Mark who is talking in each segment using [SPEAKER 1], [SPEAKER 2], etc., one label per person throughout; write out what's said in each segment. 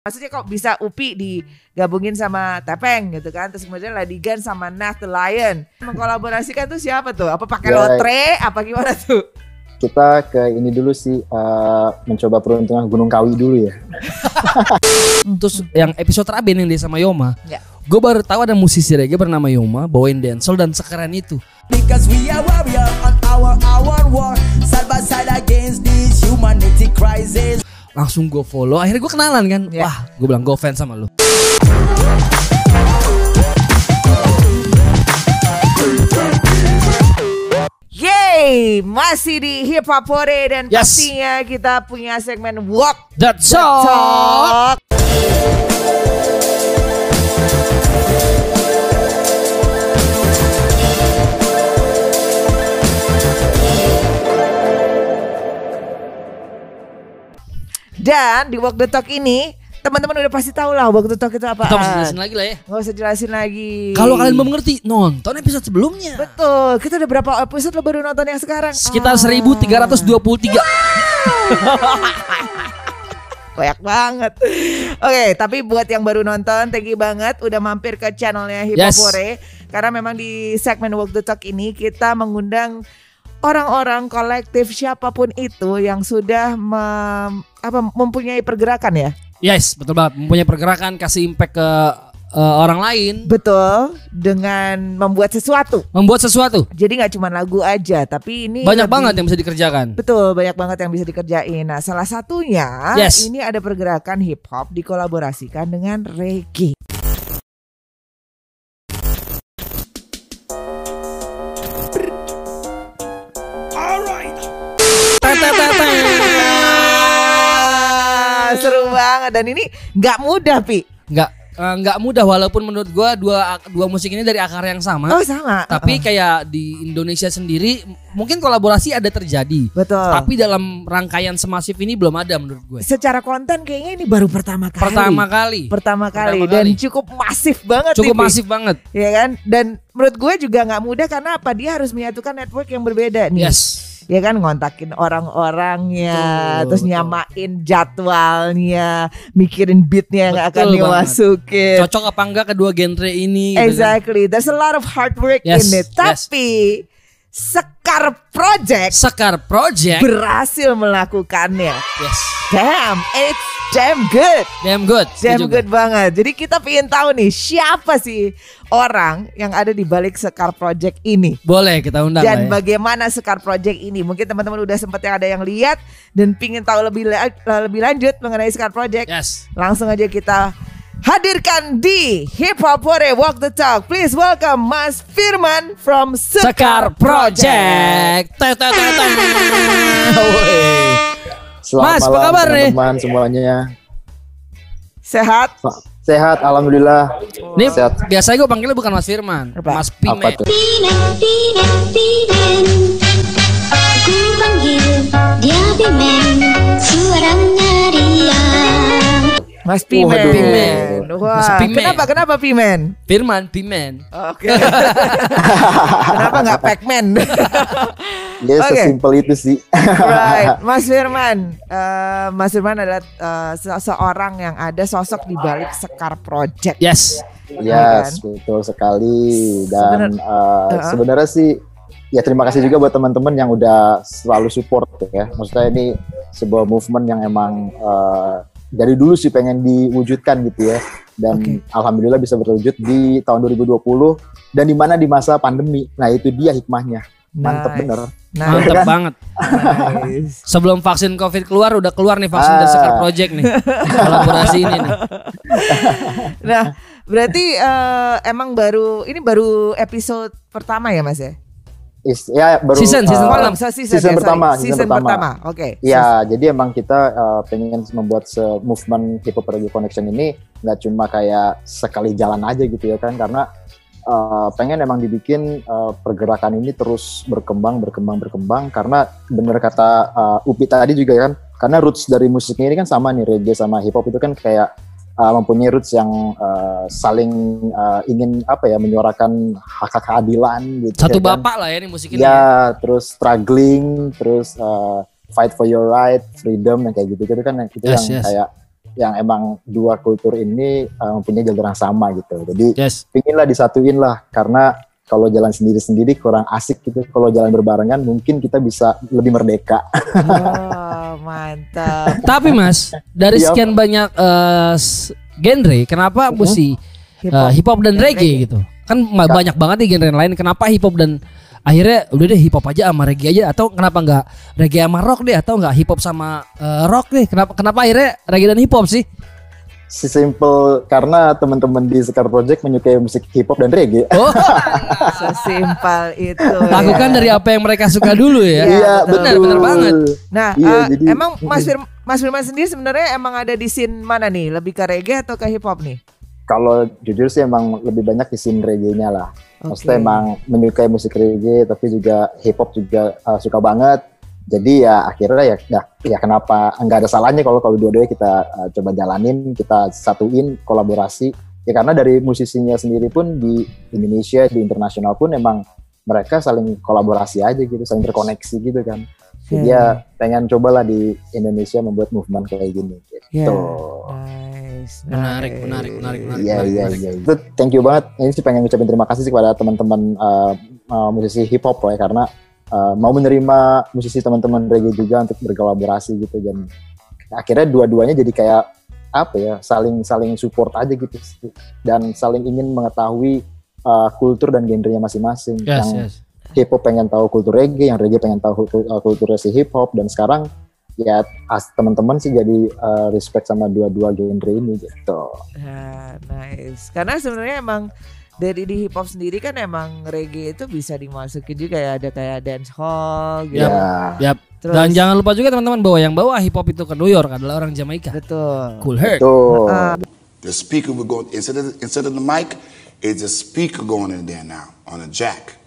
[SPEAKER 1] Maksudnya kok bisa Upi digabungin sama Tepeng gitu kan. Terus kemudian Ladigan sama Nath the Lion. Mengkolaborasikan tuh siapa tuh? Apa pakai
[SPEAKER 2] Ya.
[SPEAKER 1] lotre? Apa gimana tuh?
[SPEAKER 2] Kita ke ini dulu sih eh, mencoba peruntungan Gunung Kawi dulu ya.
[SPEAKER 3] Terus yang episode terakhir yang dia sama Yoma,
[SPEAKER 1] Ya.
[SPEAKER 3] gue baru tahu ada musisi reggae bernama Yoma bawain dancehall dan sekeren itu.
[SPEAKER 4] Because we are warrior on our our war Side by side against this humanity crisis
[SPEAKER 3] Langsung gue follow, akhirnya gue kenalan kan.
[SPEAKER 1] Ya.
[SPEAKER 3] Wah, gue bilang gue fans sama lu.
[SPEAKER 1] Yeay, masih di Hip Hop Hore dan
[SPEAKER 3] Yes.
[SPEAKER 1] pastinya kita punya segmen Walk
[SPEAKER 3] That's
[SPEAKER 1] the
[SPEAKER 3] all.
[SPEAKER 1] Talk. Dan di Walk the Talk ini teman-teman udah pasti tahu lah Walk the Talk itu apa.
[SPEAKER 3] Kita mesti jelasin lagi lah ya.
[SPEAKER 1] Nggak usah jelasin lagi.
[SPEAKER 3] Kalau kalian belum mengerti, nonton episode sebelumnya.
[SPEAKER 1] Betul, kita udah berapa episode lo baru nonton yang sekarang?
[SPEAKER 3] Sekitar
[SPEAKER 1] Ah.
[SPEAKER 3] 1323.
[SPEAKER 1] Banyak banget. Oke, tapi buat yang baru nonton, thank you banget udah mampir ke channelnya Hip Hop
[SPEAKER 3] Yes.
[SPEAKER 1] Karena memang di segmen Walk the Talk ini kita mengundang orang-orang kolektif siapa pun itu yang sudah mem- apa mempunyai pergerakan ya.
[SPEAKER 3] Yes, betul banget. Mempunyai pergerakan, kasih impact ke eh, orang lain,
[SPEAKER 1] Betul, dengan membuat sesuatu.
[SPEAKER 3] membuat sesuatu.
[SPEAKER 1] Jadi nggak cuma lagu aja, tapi ini
[SPEAKER 3] Banyak
[SPEAKER 1] lebih-
[SPEAKER 3] banget yang bisa dikerjakan.
[SPEAKER 1] Betul, banyak banget yang bisa dikerjain. Nah, salah satunya
[SPEAKER 3] Yes.
[SPEAKER 1] ini ada pergerakan hip hop dikolaborasikan dengan reggae. Seru banget dan ini nggak mudah, Pi.
[SPEAKER 3] Nggak eh, nggak mudah walaupun menurut gua dua dua musik ini dari akar yang sama.
[SPEAKER 1] Oh, sama.
[SPEAKER 3] Tapi
[SPEAKER 1] Uh-uh.
[SPEAKER 3] kayak di Indonesia sendiri mungkin kolaborasi ada terjadi.
[SPEAKER 1] betul.
[SPEAKER 3] Tapi dalam rangkaian semasif ini belum ada menurut gue.
[SPEAKER 1] secara konten kayaknya ini baru pertama kali.
[SPEAKER 3] Pertama kali.
[SPEAKER 1] Pertama kali
[SPEAKER 3] Pertama
[SPEAKER 1] dan
[SPEAKER 3] kali.
[SPEAKER 1] cukup masif banget
[SPEAKER 3] Cukup
[SPEAKER 1] nih,
[SPEAKER 3] masif banget.
[SPEAKER 1] ya kan dan menurut gue juga nggak mudah karena apa dia harus menyatukan network yang berbeda nih
[SPEAKER 3] Yes.
[SPEAKER 1] Ya kan ngontakin orang-orangnya terus
[SPEAKER 3] betul.
[SPEAKER 1] nyamain jadwalnya mikirin beatnya yang akan
[SPEAKER 3] Betul
[SPEAKER 1] dimasukin
[SPEAKER 3] Cocok apa enggak kedua genre ini? gitu kan.
[SPEAKER 1] exactly there's a lot of hard work
[SPEAKER 3] Yes,
[SPEAKER 1] in it
[SPEAKER 3] yes.
[SPEAKER 1] tapi Sekar Project
[SPEAKER 3] Sekar Project.
[SPEAKER 1] berhasil melakukannya
[SPEAKER 3] Yes.
[SPEAKER 1] damn it's damn good
[SPEAKER 3] Damn good.
[SPEAKER 1] Damn
[SPEAKER 3] Setuju
[SPEAKER 1] good banget. Jadi kita pengen tahu nih siapa sih orang yang ada di balik Sekar Project ini.
[SPEAKER 3] Boleh kita undang
[SPEAKER 1] Dan
[SPEAKER 3] ya.
[SPEAKER 1] bagaimana Sekar Project ini? Mungkin teman-teman udah sempat yang ada yang lihat dan pingin tahu lebih la- lebih lanjut mengenai Sekar Project.
[SPEAKER 3] Yes.
[SPEAKER 1] Langsung aja kita hadirkan di Hip Hop Hore Walk the Talk. Please welcome Mas Firman from Sekar,
[SPEAKER 3] Sekar Project. Teh,
[SPEAKER 2] Selamat
[SPEAKER 3] Mas, apa
[SPEAKER 2] malam
[SPEAKER 3] kabar nih?
[SPEAKER 2] teman-teman semuanya.
[SPEAKER 1] Sehat?
[SPEAKER 2] Sehat, alhamdulillah.
[SPEAKER 3] Ini
[SPEAKER 2] Sehat.
[SPEAKER 3] biasanya gue panggilnya bukan Mas Firman,
[SPEAKER 1] Apa?
[SPEAKER 3] Mas
[SPEAKER 2] Apa
[SPEAKER 3] Pime.
[SPEAKER 2] tuh?
[SPEAKER 5] Pimen, Pimen, Pimen Aku panggil dia Pimen Suaranya riang
[SPEAKER 1] Mas Pimen.
[SPEAKER 2] Waduh.
[SPEAKER 3] Pimen.
[SPEAKER 1] Wah,
[SPEAKER 3] Mas Pimen.
[SPEAKER 1] kenapa kenapa Pimen?
[SPEAKER 3] Firman, Pimen.
[SPEAKER 1] Oke. kenapa nggak Pacman?
[SPEAKER 2] Ya
[SPEAKER 1] Oke.
[SPEAKER 2] sesimpel itu sih.
[SPEAKER 1] right, Mas Firman. Eh, Mas Firman adalah eh, seseorang yang ada sosok di balik Sekar Project.
[SPEAKER 3] Yes.
[SPEAKER 2] Yes, betul sekali. Dan
[SPEAKER 1] Sebenar-
[SPEAKER 2] uh,
[SPEAKER 1] Uh-uh.
[SPEAKER 2] sebenarnya sih ya terima kasih juga buat teman-teman yang udah selalu support ya. Maksudnya ini sebuah movement yang emang uh, dari dulu sih pengen diwujudkan gitu ya. Dan
[SPEAKER 1] Oke.
[SPEAKER 2] alhamdulillah bisa berwujud di tahun 2020 dan di mana di masa pandemi. Nah, itu dia hikmahnya. Mantep
[SPEAKER 1] Nice.
[SPEAKER 2] bener.
[SPEAKER 1] Nah,
[SPEAKER 3] Mantep banget.
[SPEAKER 1] nice.
[SPEAKER 3] Sebelum vaksin Covid keluar udah keluar nih vaksin dari
[SPEAKER 2] Ah.
[SPEAKER 3] Sekar Project nih. Kolaborasi ini nih.
[SPEAKER 1] Nah, berarti eh, emang baru ini baru episode pertama ya, Mas ya?
[SPEAKER 2] Is- ya baru
[SPEAKER 3] Season, season
[SPEAKER 2] uh,
[SPEAKER 3] pertama.
[SPEAKER 1] Oh, season,
[SPEAKER 2] season
[SPEAKER 1] ya,
[SPEAKER 2] pertama,
[SPEAKER 1] Season,
[SPEAKER 2] season pertama.
[SPEAKER 1] pertama. Oke.
[SPEAKER 2] Ya, jadi emang kita uh, pengen membuat se movement hip hop reggae connection ini nggak cuma kayak sekali jalan aja gitu ya kan, karena uh, pengen emang dibikin uh, pergerakan ini terus berkembang, berkembang, berkembang. Karena bener kata uh, Upi tadi juga kan, karena roots dari musiknya ini kan sama nih reggae sama hip hop itu kan kayak uh, mempunyai roots yang uh, saling uh, ingin apa ya menyuarakan hak hak keadilan gitu.
[SPEAKER 3] Satu
[SPEAKER 2] ya kan.
[SPEAKER 3] bapak lah ya nih musik ini.
[SPEAKER 2] ya terus struggling terus uh, fight for your right freedom yang kayak gitu gitu kan yang itu
[SPEAKER 3] Yes,
[SPEAKER 2] yang
[SPEAKER 3] yes.
[SPEAKER 2] kayak yang emang dua kultur ini uh, mempunyai jalur yang sama gitu. Jadi
[SPEAKER 3] Yes.
[SPEAKER 2] pinginlah disatuin lah karena kalau jalan sendiri-sendiri kurang asik gitu. Kalau jalan berbarengan mungkin kita bisa lebih merdeka.
[SPEAKER 1] Oh, mantap.
[SPEAKER 3] Tapi Mas, dari
[SPEAKER 2] Iya.
[SPEAKER 3] sekian banyak eh, s- genre, kenapa mesti
[SPEAKER 1] Hip
[SPEAKER 3] eh, hip hop dan reggae gitu? Kan ma- banyak banget nih genre lain. Kenapa hip hop dan akhirnya udah deh hip hop aja sama reggae aja atau kenapa nggak reggae sama rock deh atau nggak hip hop sama eh, rock deh? Kenapa kenapa akhirnya reggae dan hip hop sih?
[SPEAKER 2] Sesimpel karena teman-teman di Sekar Project menyukai musik hip hop dan reggae.
[SPEAKER 3] Oh,
[SPEAKER 1] Sesimpel itu.
[SPEAKER 3] lakukan
[SPEAKER 1] ya.
[SPEAKER 3] dari apa yang mereka suka dulu ya.
[SPEAKER 1] Iya,
[SPEAKER 3] benar benar banget.
[SPEAKER 1] Nah,
[SPEAKER 2] Iya,
[SPEAKER 1] eh,
[SPEAKER 2] jadi-
[SPEAKER 1] emang Mas Firman, Mas Firman sendiri sebenarnya emang ada di scene mana nih? Lebih ke reggae atau ke hip hop nih?
[SPEAKER 2] Kalau jujur sih emang lebih banyak di scene reggae-nya lah. Maksudnya
[SPEAKER 1] Oke.
[SPEAKER 2] emang menyukai musik reggae tapi juga hip hop juga uh, suka banget. Jadi ya akhirnya ya ya, ya kenapa nggak ada salahnya kalau kalau dua-duanya kita uh, coba jalanin, kita satuin kolaborasi. Ya karena dari musisinya sendiri pun di Indonesia, di internasional pun emang mereka saling kolaborasi aja gitu, saling terkoneksi gitu kan. Jadi
[SPEAKER 1] Ya.
[SPEAKER 2] ya pengen cobalah di Indonesia membuat movement kayak gini
[SPEAKER 1] Ya.
[SPEAKER 2] gitu.
[SPEAKER 1] Nice,
[SPEAKER 3] Menarik,
[SPEAKER 1] nice.
[SPEAKER 3] menarik, menarik, menarik.
[SPEAKER 2] Iya
[SPEAKER 3] menarik,
[SPEAKER 2] iya
[SPEAKER 3] menarik.
[SPEAKER 2] iya. Itu thank you banget. Ini sih pengen ngucapin terima kasih sih kepada teman-teman uh, uh, musisi hip hop ya karena uh, mau menerima musisi teman-teman reggae juga untuk berkolaborasi gitu dan akhirnya dua-duanya jadi kayak apa ya saling saling support aja gitu dan saling ingin mengetahui uh, kultur dan genrenya masing-masing.
[SPEAKER 3] Yes,
[SPEAKER 2] yang
[SPEAKER 3] yes.
[SPEAKER 2] hip hop pengen tahu kultur reggae, yang reggae pengen tahu kul- uh, kulturnya si hip hop dan sekarang ya as teman-teman sih jadi uh, respect sama dua-dua genre ini gitu.
[SPEAKER 1] Ya, nice. Karena sebenarnya emang dari di hip hop sendiri kan emang reggae itu bisa dimasukin juga ya ada kayak dance hall gitu.
[SPEAKER 2] Ya.
[SPEAKER 3] Yap.
[SPEAKER 1] Terus
[SPEAKER 3] Dan jangan lupa juga teman-teman bahwa yang bawa hip hop itu ke New York adalah orang Jamaika.
[SPEAKER 1] betul.
[SPEAKER 3] Cool Herc.
[SPEAKER 2] Tuh.
[SPEAKER 6] The speaker will go instead of instead of the mic, it's a speaker going in there now on a jack.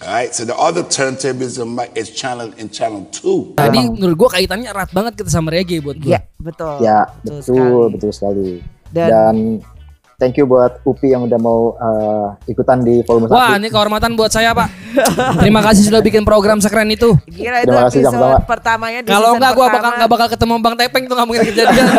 [SPEAKER 6] All right. So the other turntable is. It's channel in channel two.
[SPEAKER 3] Tadi menurut gua kaitannya erat banget kita sama reggae buat gua.
[SPEAKER 1] Iya, betul.
[SPEAKER 2] Ya,
[SPEAKER 1] Betul
[SPEAKER 2] betul,
[SPEAKER 1] sekali.
[SPEAKER 2] betul sekali.
[SPEAKER 1] Dan,
[SPEAKER 2] Dan, thank you buat Upi yang udah mau uh, ikutan di volume
[SPEAKER 3] Wah,
[SPEAKER 2] 1.
[SPEAKER 3] ini kehormatan buat saya, Pak. Terima kasih sudah bikin program sekeren itu.
[SPEAKER 1] Gila itu
[SPEAKER 2] Terima kasih,
[SPEAKER 1] episode
[SPEAKER 2] sama-sama.
[SPEAKER 1] pertamanya di
[SPEAKER 3] Kalau enggak gua bakal enggak bakal ketemu Bang Tepeng tuh nggak mungkin kejadian.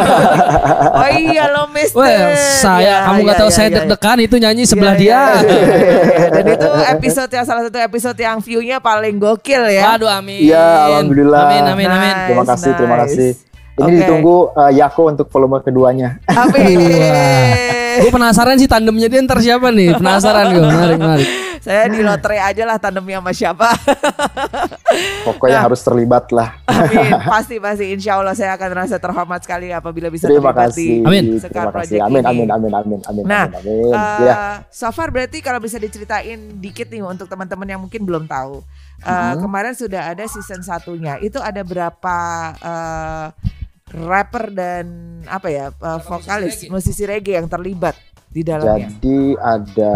[SPEAKER 1] Oh iya lo mister.
[SPEAKER 3] Wah, saya
[SPEAKER 1] Ya,
[SPEAKER 3] kamu nggak
[SPEAKER 1] ya,
[SPEAKER 3] tahu
[SPEAKER 1] ya,
[SPEAKER 3] saya
[SPEAKER 1] ya, ya.
[SPEAKER 3] deg-degan itu nyanyi sebelah
[SPEAKER 1] Iya,
[SPEAKER 3] dia.
[SPEAKER 1] iya, iya. Dan itu episode yang salah satu episode yang view-nya paling gokil ya.
[SPEAKER 3] Waduh, amin.
[SPEAKER 2] Iya, alhamdulillah.
[SPEAKER 3] Amin, amin, amin.
[SPEAKER 1] Nice,
[SPEAKER 2] Terima kasih, terima
[SPEAKER 1] nice.
[SPEAKER 2] kasih. Ini
[SPEAKER 1] Oke.
[SPEAKER 2] ditunggu uh, Yako untuk volume keduanya.
[SPEAKER 1] Amin.
[SPEAKER 3] Gue penasaran sih tandemnya dia ntar siapa nih? Penasaran gue, menarik, menarik.
[SPEAKER 1] Saya di lotre aja lah tandemnya sama siapa.
[SPEAKER 2] Pokoknya
[SPEAKER 1] Nah.
[SPEAKER 2] harus terlibat lah.
[SPEAKER 1] Amin. Pasti pasti Insya Allah saya akan merasa terhormat sekali apabila bisa
[SPEAKER 2] Terima
[SPEAKER 1] terlibat
[SPEAKER 2] kasih.
[SPEAKER 3] Amin.
[SPEAKER 1] Sekar
[SPEAKER 2] Terima kasih.
[SPEAKER 1] Project
[SPEAKER 2] Amin, amin, amin, amin, amin,
[SPEAKER 1] Nah,
[SPEAKER 2] amin, amin.
[SPEAKER 1] eh,
[SPEAKER 2] Ya.
[SPEAKER 1] so far berarti kalau bisa diceritain dikit nih untuk teman-teman yang mungkin belum tahu. Eh,
[SPEAKER 2] Mm-hmm.
[SPEAKER 1] Kemarin sudah ada season satunya. Itu ada berapa eh, rapper dan apa ya eh, vokalis musisi reggae yang terlibat di dalamnya?
[SPEAKER 2] Jadi ada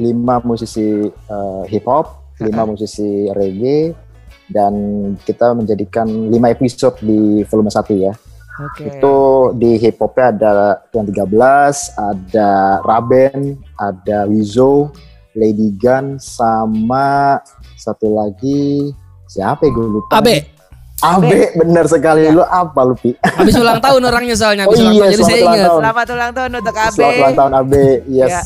[SPEAKER 2] lima musisi uh, hip hop, lima musisi reggae, dan kita menjadikan lima episode di volume 1 ya.
[SPEAKER 1] Oke.
[SPEAKER 2] Itu di hip hopnya ada yang 13, ada Raben, ada Wizo, Lady Gun, sama satu lagi siapa ya gue lupa.
[SPEAKER 3] Abe,
[SPEAKER 2] Abe, bener sekali lu apa lu Pi?
[SPEAKER 3] habis ulang tahun orangnya soalnya, habis
[SPEAKER 2] Oh
[SPEAKER 3] ulang
[SPEAKER 2] iya,
[SPEAKER 3] tahun jadi saya ingat.
[SPEAKER 2] tahun.
[SPEAKER 1] Selamat ulang tahun untuk Abe.
[SPEAKER 2] Selamat ulang tahun Abe, yes.
[SPEAKER 1] Ya.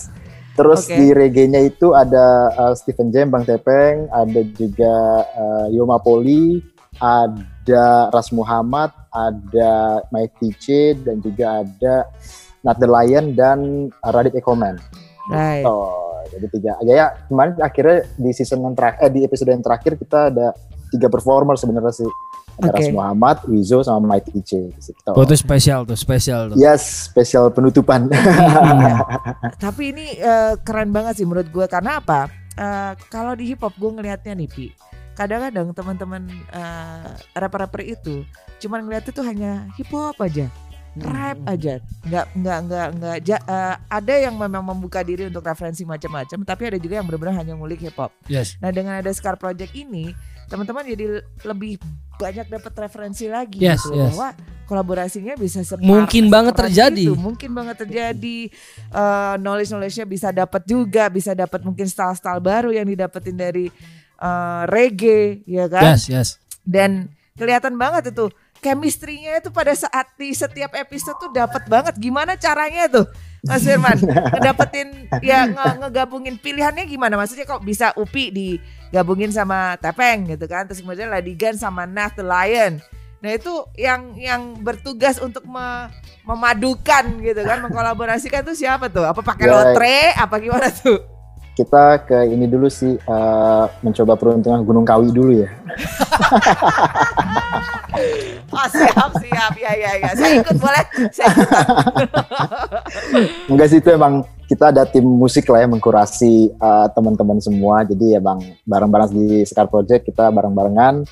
[SPEAKER 2] Terus
[SPEAKER 1] Oke.
[SPEAKER 2] di reggae-nya itu ada uh, Stephen Jam, Bang Tepeng, ada juga uh, Yoma Poli, ada Ras Muhammad, ada Mike Tice, dan juga ada Nat The Lion dan Radit Ekoman.
[SPEAKER 1] Right.
[SPEAKER 2] Oh, jadi tiga. Ya, ya kemarin akhirnya di season yang terakhir, eh, di episode yang terakhir kita ada tiga performer sebenarnya sih. Ada
[SPEAKER 1] Oke.
[SPEAKER 2] Ras Muhammad, Wizo, sama Mike Tice. Gitu.
[SPEAKER 3] Oh, itu spesial tuh, spesial tuh.
[SPEAKER 2] Yes, spesial penutupan.
[SPEAKER 1] Tapi ini eh, keren banget sih menurut gue karena apa? Eh, kalau di hip hop gue ngelihatnya nih Pi, kadang-kadang teman-teman eh, rapper-rapper itu cuman ngeliatnya tuh hanya hip hop aja, rap aja, nggak nggak nggak nggak ja- eh, ada yang memang membuka diri untuk referensi macam-macam, tapi ada juga yang benar-benar hanya ngulik hip hop.
[SPEAKER 3] Yes.
[SPEAKER 1] Nah dengan ada Scar Project ini, teman-teman jadi lebih banyak dapat referensi lagi
[SPEAKER 3] Yes,
[SPEAKER 1] gitu
[SPEAKER 3] yes.
[SPEAKER 1] bahwa kolaborasinya bisa separ-
[SPEAKER 3] Mungkin banget terjadi.
[SPEAKER 1] itu. mungkin banget terjadi Eh, knowledge knowledge-nya bisa dapat juga bisa dapat mungkin style-style baru yang didapetin dari eh, reggae ya kan
[SPEAKER 3] Yes, yes.
[SPEAKER 1] dan kelihatan banget itu chemistry-nya itu pada saat di setiap episode tuh dapat banget. Gimana caranya tuh? Mas Firman, ngedapetin ya nge- ngegabungin pilihannya gimana? Maksudnya kok bisa Upi digabungin sama Tepeng gitu kan? Terus kemudian Ladigan sama Nath the Lion. Nah itu yang yang bertugas untuk me- memadukan gitu kan, mengkolaborasikan tuh siapa tuh? Apa pakai lotre? Apa gimana tuh?
[SPEAKER 2] Kita ke ini dulu sih eh, mencoba peruntungan Gunung Kawi dulu ya.
[SPEAKER 1] Oh siap siap ya ya ya. Saya ikut boleh. Saya.
[SPEAKER 2] Enggak sih itu emang kita ada tim musik lah ya mengkurasi eh, teman-teman semua. Jadi emang bareng-bareng di Sekar Project kita bareng-barengan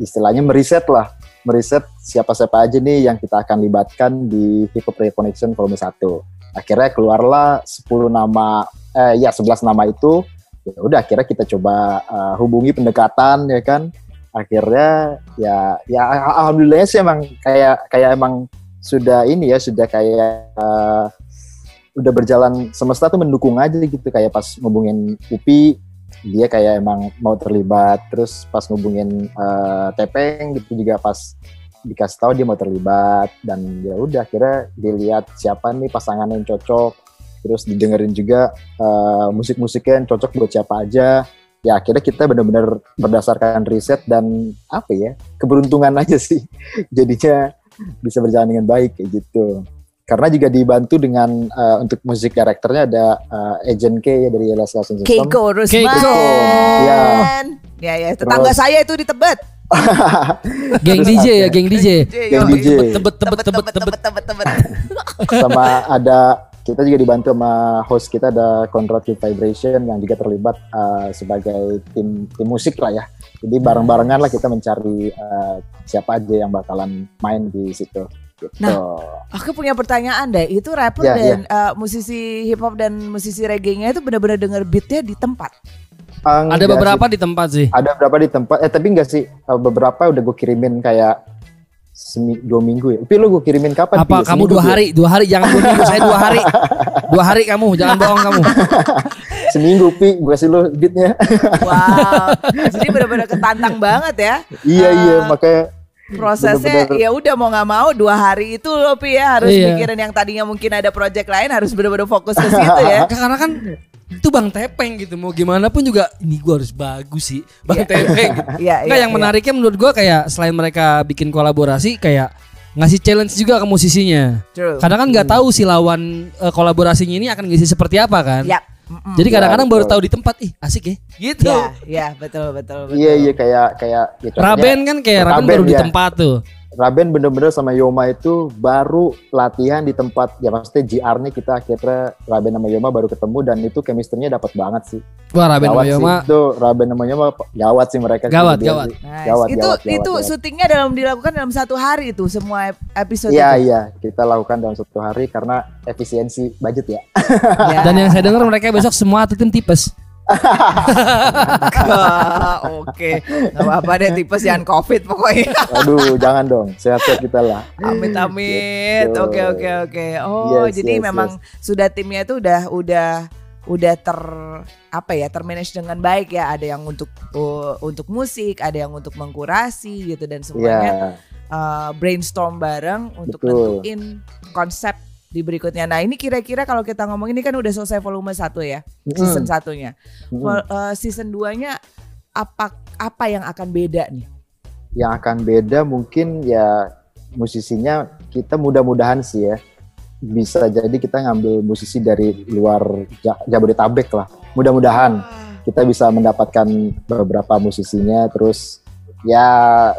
[SPEAKER 2] istilahnya meriset lah. Meriset siapa-siapa aja nih yang kita akan libatkan di Hip Hop Radio Connection volume 1. Akhirnya keluarlah 10 nama eh ya 11 nama itu. Ya udah akhirnya kita coba eh, hubungi pendekatan ya kan. Akhirnya ya ya alhamdulillahnya sih emang kayak kayak emang sudah ini ya sudah kayak eh, udah berjalan semesta tuh mendukung aja gitu kayak pas ngubungin Upi dia kayak emang mau terlibat terus pas ngubungin eh, Tepeng gitu juga pas dikasih tahu dia mau terlibat dan ya udah akhirnya dilihat siapa nih pasangan yang cocok terus didengerin juga eh, musik-musiknya yang cocok buat siapa aja ya akhirnya kita benar-benar berdasarkan riset dan apa ya keberuntungan aja sih jadinya bisa berjalan dengan baik kayak gitu karena juga dibantu dengan eh, untuk musik karakternya ada eh, Agent K ya dari Yellow Sound System
[SPEAKER 1] Keiko Rusman.
[SPEAKER 3] Keiko.
[SPEAKER 2] Ya.
[SPEAKER 1] Ya ya, tetangga
[SPEAKER 2] Terus-
[SPEAKER 1] saya itu di Tebet.
[SPEAKER 3] Geng DJ ya, geng DJ.
[SPEAKER 2] Geng DJ.
[SPEAKER 3] Tebet tebet tebet tebet.
[SPEAKER 1] tebet tebet.
[SPEAKER 2] sama ada kita juga dibantu sama host kita ada Conrad Vibration yang juga terlibat uh, sebagai tim tim musik lah ya. Jadi bareng-barengan lah kita mencari uh, siapa aja yang bakalan main di situ. Gitu.
[SPEAKER 1] Nah, Aku punya pertanyaan deh, itu rapper
[SPEAKER 2] Ya,
[SPEAKER 1] dan uh, musisi hip hop dan musisi reggae-nya itu benar-benar denger beatnya di tempat.
[SPEAKER 3] Ada
[SPEAKER 2] enggak
[SPEAKER 3] beberapa
[SPEAKER 2] sih.
[SPEAKER 3] di tempat sih.
[SPEAKER 2] ada beberapa di tempat eh tapi enggak sih Uh, beberapa udah gue kirimin kayak semi, dua minggu ya. Tapi lu gue kirimin kapan?
[SPEAKER 3] Apa
[SPEAKER 2] Pi?
[SPEAKER 3] kamu dua
[SPEAKER 2] ya?
[SPEAKER 3] hari, dua hari jangan dua minggu, saya dua hari. Dua hari kamu, jangan bohong kamu.
[SPEAKER 2] Seminggu pi, gue kasih lu beatnya.
[SPEAKER 1] Wow. Jadi benar-benar ketantang banget ya.
[SPEAKER 2] iya iya
[SPEAKER 1] Ah.
[SPEAKER 2] makanya
[SPEAKER 1] Prosesnya ya udah mau nggak mau dua hari itu loh Pi ya harus
[SPEAKER 3] Iya.
[SPEAKER 1] mikirin yang tadinya mungkin ada project lain harus benar-benar fokus ke situ ya.
[SPEAKER 3] Karena kan itu Bang Tepeng gitu mau gimana pun juga ini gua harus bagus sih Bang Tepeng. gitu.
[SPEAKER 1] Iya,
[SPEAKER 3] Enggak
[SPEAKER 1] iya,
[SPEAKER 3] yang
[SPEAKER 1] iya.
[SPEAKER 3] menariknya menurut gua kayak selain mereka bikin kolaborasi kayak ngasih challenge juga ke musisinya.
[SPEAKER 1] True.
[SPEAKER 3] Kadang kan nggak tahu si lawan eh, kolaborasinya ini akan ngisi seperti apa kan.
[SPEAKER 1] Ya. mm-mm.
[SPEAKER 3] Jadi kadang-kadang baru tahu di tempat, ih asik ya. Gitu.
[SPEAKER 1] Ya, ya betul betul betul.
[SPEAKER 2] iya iya kayak kayak ya contohnya-
[SPEAKER 3] Raben kan kayak Raben,
[SPEAKER 2] Raben,
[SPEAKER 3] baru di
[SPEAKER 2] ya.
[SPEAKER 3] tempat tuh.
[SPEAKER 2] Raben bener-bener sama Yoma itu baru latihan di tempat ya maksudnya GR-nya kita akhirnya Raben sama Yoma baru ketemu dan itu chemistry-nya dapat banget sih.
[SPEAKER 3] Wah Raben
[SPEAKER 2] Gawat
[SPEAKER 3] sama
[SPEAKER 2] sih.
[SPEAKER 3] Yoma
[SPEAKER 2] Itu Raben sama Yoma gawat sih mereka.
[SPEAKER 3] Gawat, gawat.
[SPEAKER 1] Nice.
[SPEAKER 2] Gawat,
[SPEAKER 1] itu
[SPEAKER 2] gawat,
[SPEAKER 1] itu
[SPEAKER 2] gawat.
[SPEAKER 1] syutingnya dalam dilakukan dalam satu hari itu semua episode
[SPEAKER 2] Iya
[SPEAKER 1] itu.
[SPEAKER 2] iya kita lakukan dalam satu hari karena efisiensi budget ya.
[SPEAKER 1] Ya.
[SPEAKER 3] Dan yang saya dengar mereka besok semua atlet tim tipes.
[SPEAKER 1] Oke, nggak apa-apa deh tipes jangan covid pokoknya.
[SPEAKER 2] Aduh jangan dong sehat-sehat kita lah.
[SPEAKER 1] Amit amit.
[SPEAKER 2] Gitu.
[SPEAKER 1] Oke oke oke. Oh
[SPEAKER 2] Yes,
[SPEAKER 1] jadi
[SPEAKER 2] yes,
[SPEAKER 1] memang sudah timnya itu udah udah udah ter apa ya termanage dengan baik ya. Ada yang untuk uh, untuk musik, ada yang untuk mengkurasi gitu dan
[SPEAKER 2] Iya.
[SPEAKER 1] semuanya uh, brainstorm bareng untuk
[SPEAKER 2] Betul.
[SPEAKER 1] nentuin konsep di berikutnya. Nah ini kira-kira kalau kita ngomong ini kan udah selesai volume 1 ya, season satunya.
[SPEAKER 2] Mm-mm.
[SPEAKER 1] Vol- uh, season 2-nya apa apa yang akan beda nih?
[SPEAKER 2] Yang akan beda mungkin ya musisinya kita mudah-mudahan sih ya bisa jadi kita ngambil musisi dari luar Ja- Jabodetabek lah. Mudah-mudahan kita bisa mendapatkan beberapa musisinya terus ya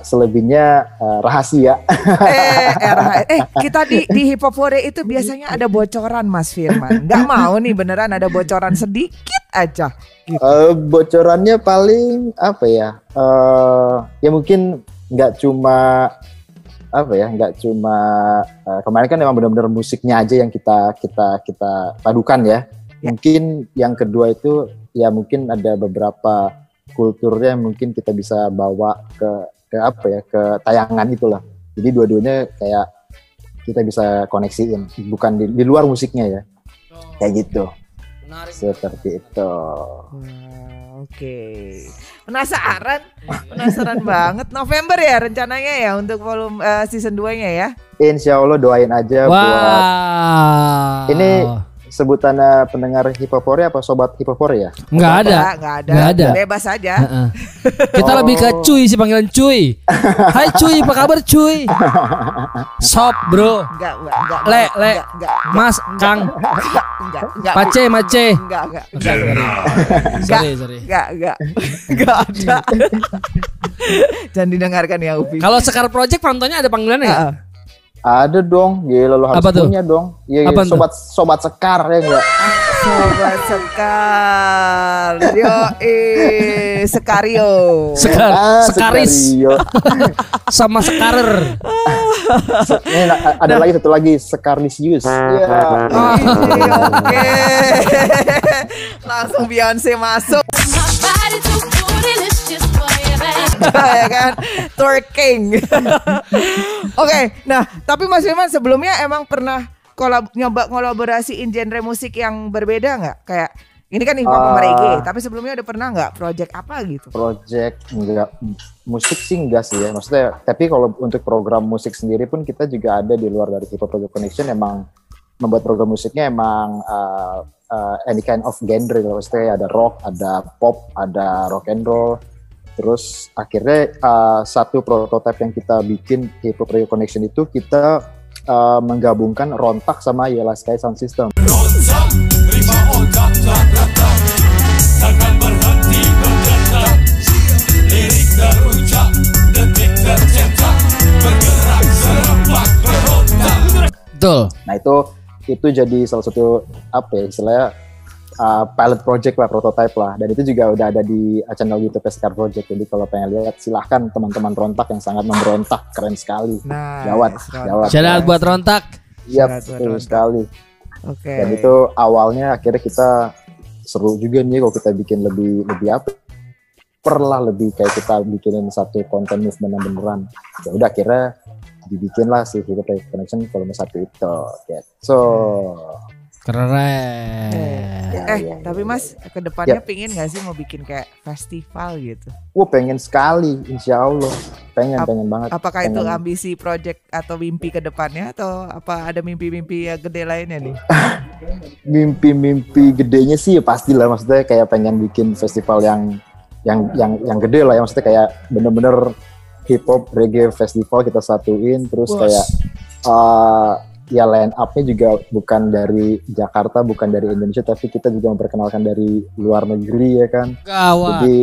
[SPEAKER 2] selebihnya eh, rahasia.
[SPEAKER 1] eh, era- eh kita di di hip hop Hore itu biasanya ada bocoran Mas Firman. Nggak mau nih beneran ada bocoran sedikit aja.
[SPEAKER 2] Eh, bocorannya paling apa ya? Eh ya mungkin nggak cuma apa ya? Nggak cuma eh, kemarin kan memang benar-benar musiknya aja yang kita kita kita padukan ya.
[SPEAKER 1] Ya.
[SPEAKER 2] Mungkin yang kedua itu ya mungkin ada beberapa kulturnya yang mungkin kita bisa bawa ke ke apa ya? Ke tayangan itulah. Jadi dua-duanya kayak kita bisa koneksiin, bukan di, di luar musiknya ya. Kayak gitu. seperti itu.
[SPEAKER 1] Wah, Oke, penasaran, penasaran banget. November ya rencananya ya untuk volume eh, season 2-nya ya.
[SPEAKER 2] Insya Allah doain aja buat
[SPEAKER 3] Wah.
[SPEAKER 2] Ini sebutannya pendengar hipopore apa sobat hipopore ya?
[SPEAKER 3] nggak ada.
[SPEAKER 1] Nggak, nggak ada.
[SPEAKER 3] Nggak ada.
[SPEAKER 1] Bebas aja.
[SPEAKER 3] Heeh. Kita
[SPEAKER 2] Oh.
[SPEAKER 3] lebih ke cuy sih panggilan cuy. Hai cuy, apa kabar cuy? Sop bro,
[SPEAKER 1] Enggak, enggak, enggak.
[SPEAKER 3] Le, le.
[SPEAKER 1] Enggak, enggak,
[SPEAKER 3] Mas, Kang,
[SPEAKER 1] enggak, enggak, enggak.
[SPEAKER 3] Pace, Mace.
[SPEAKER 1] Enggak, enggak, enggak.
[SPEAKER 3] Sorry, sorry.
[SPEAKER 1] Enggak, enggak. Enggak ada. Jangan didengarkan ya Upi.
[SPEAKER 3] Kalau Sekar Project penontonnya ada panggilannya nggak?
[SPEAKER 1] Heeh.
[SPEAKER 2] Ada dong, gila lo harus
[SPEAKER 3] Apa tuh?
[SPEAKER 2] punya dong. Iya,
[SPEAKER 3] Apaan tuh?
[SPEAKER 2] sobat sobat sekar ya enggak?
[SPEAKER 1] Sobat Sekar. Yo, eh, Sekario.
[SPEAKER 3] Sekar,
[SPEAKER 2] Ah,
[SPEAKER 3] Sekaris
[SPEAKER 2] Sekario.
[SPEAKER 3] sama Sekarer.
[SPEAKER 2] Ini ada lagi satu lagi Sekarlisius. Iya.
[SPEAKER 1] Ih, Oke. Langsung Beyonce masuk ya kan twerking. Oke, nah tapi Mas Firman sebelumnya emang pernah kolab nyoba ngolaborasiin genre musik yang berbeda nggak? Kayak ini kan hip hop sama
[SPEAKER 2] Ah.
[SPEAKER 1] reggae, tapi sebelumnya udah pernah nggak project apa gitu?
[SPEAKER 2] Project enggak musik sih enggak sih ya. Maksudnya tapi kalau untuk program musik sendiri pun kita juga ada di luar dari Hip Hop Project Connection emang membuat program musiknya emang uh, uh, any kind of genre. Maksudnya ada rock, ada pop, ada rock and roll. Terus akhirnya uh, satu prototipe yang kita bikin Hop Project Connection itu kita uh, menggabungkan Rontak sama Yellow Sky Sound System.
[SPEAKER 3] Betul.
[SPEAKER 2] Nah itu itu jadi salah satu apa ya istilahnya uh, pilot project lah, prototype lah. Dan itu juga udah ada di channel YouTube Scar Project. Jadi kalau pengen lihat silahkan teman-teman rontak yang sangat memberontak keren sekali.
[SPEAKER 1] Nah,
[SPEAKER 2] Jawat,
[SPEAKER 1] yes, Ron.
[SPEAKER 2] jawat.
[SPEAKER 3] Shout out buat Rontak.
[SPEAKER 2] Iya betul
[SPEAKER 1] Rontak.
[SPEAKER 2] sekali.
[SPEAKER 1] Oke.
[SPEAKER 2] Dan itu awalnya akhirnya kita seru juga nih kalau kita bikin lebih lebih apa? Perlah lebih kayak kita bikinin satu konten movement yang beneran. Ya udah akhirnya dibikin lah si Hip Hop Project Connection volume satu itu. Gitu. So,
[SPEAKER 3] Keren.
[SPEAKER 2] Ya,
[SPEAKER 1] eh,
[SPEAKER 2] ya,
[SPEAKER 1] tapi
[SPEAKER 2] ya,
[SPEAKER 1] Mas ke depannya pingin nggak sih mau bikin kayak festival gitu?
[SPEAKER 2] Wah pengen sekali, insya Allah. Pengen,
[SPEAKER 1] Ap-
[SPEAKER 2] pengen banget.
[SPEAKER 1] Apakah itu
[SPEAKER 2] pengen.
[SPEAKER 1] ambisi project atau mimpi ke depannya atau apa ada mimpi-mimpi yang gede lainnya nih?
[SPEAKER 2] Mimpi-mimpi gedenya sih ya pastilah. Maksudnya kayak pengen bikin festival yang yang yang yang gede lah ya. Maksudnya kayak bener-bener hip hop reggae festival kita satuin. Terus
[SPEAKER 3] Bos.
[SPEAKER 2] kayak uh, ya line up-nya juga bukan dari Jakarta, bukan dari Indonesia, tapi kita juga memperkenalkan dari luar negeri ya kan.
[SPEAKER 3] Gawat.
[SPEAKER 2] Jadi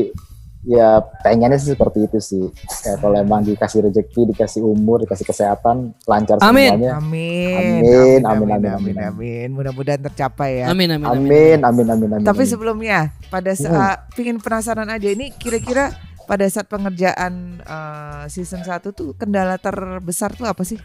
[SPEAKER 2] ya pengennya sih seperti itu sih. Kayak kalau emang dikasih rezeki, dikasih umur, dikasih kesehatan, lancar
[SPEAKER 3] Amin.
[SPEAKER 2] semuanya.
[SPEAKER 1] Amin.
[SPEAKER 2] Amin, amin, amin,
[SPEAKER 1] amin,
[SPEAKER 2] amin.
[SPEAKER 1] amin. Mudah-mudahan tercapai ya.
[SPEAKER 3] Amin amin amin.
[SPEAKER 2] Amin, amin, amin, amin.
[SPEAKER 1] Tapi
[SPEAKER 2] amin.
[SPEAKER 1] sebelumnya pada saat pingin penasaran aja ini kira-kira pada saat pengerjaan eh, season 1 tuh kendala terbesar tuh apa sih?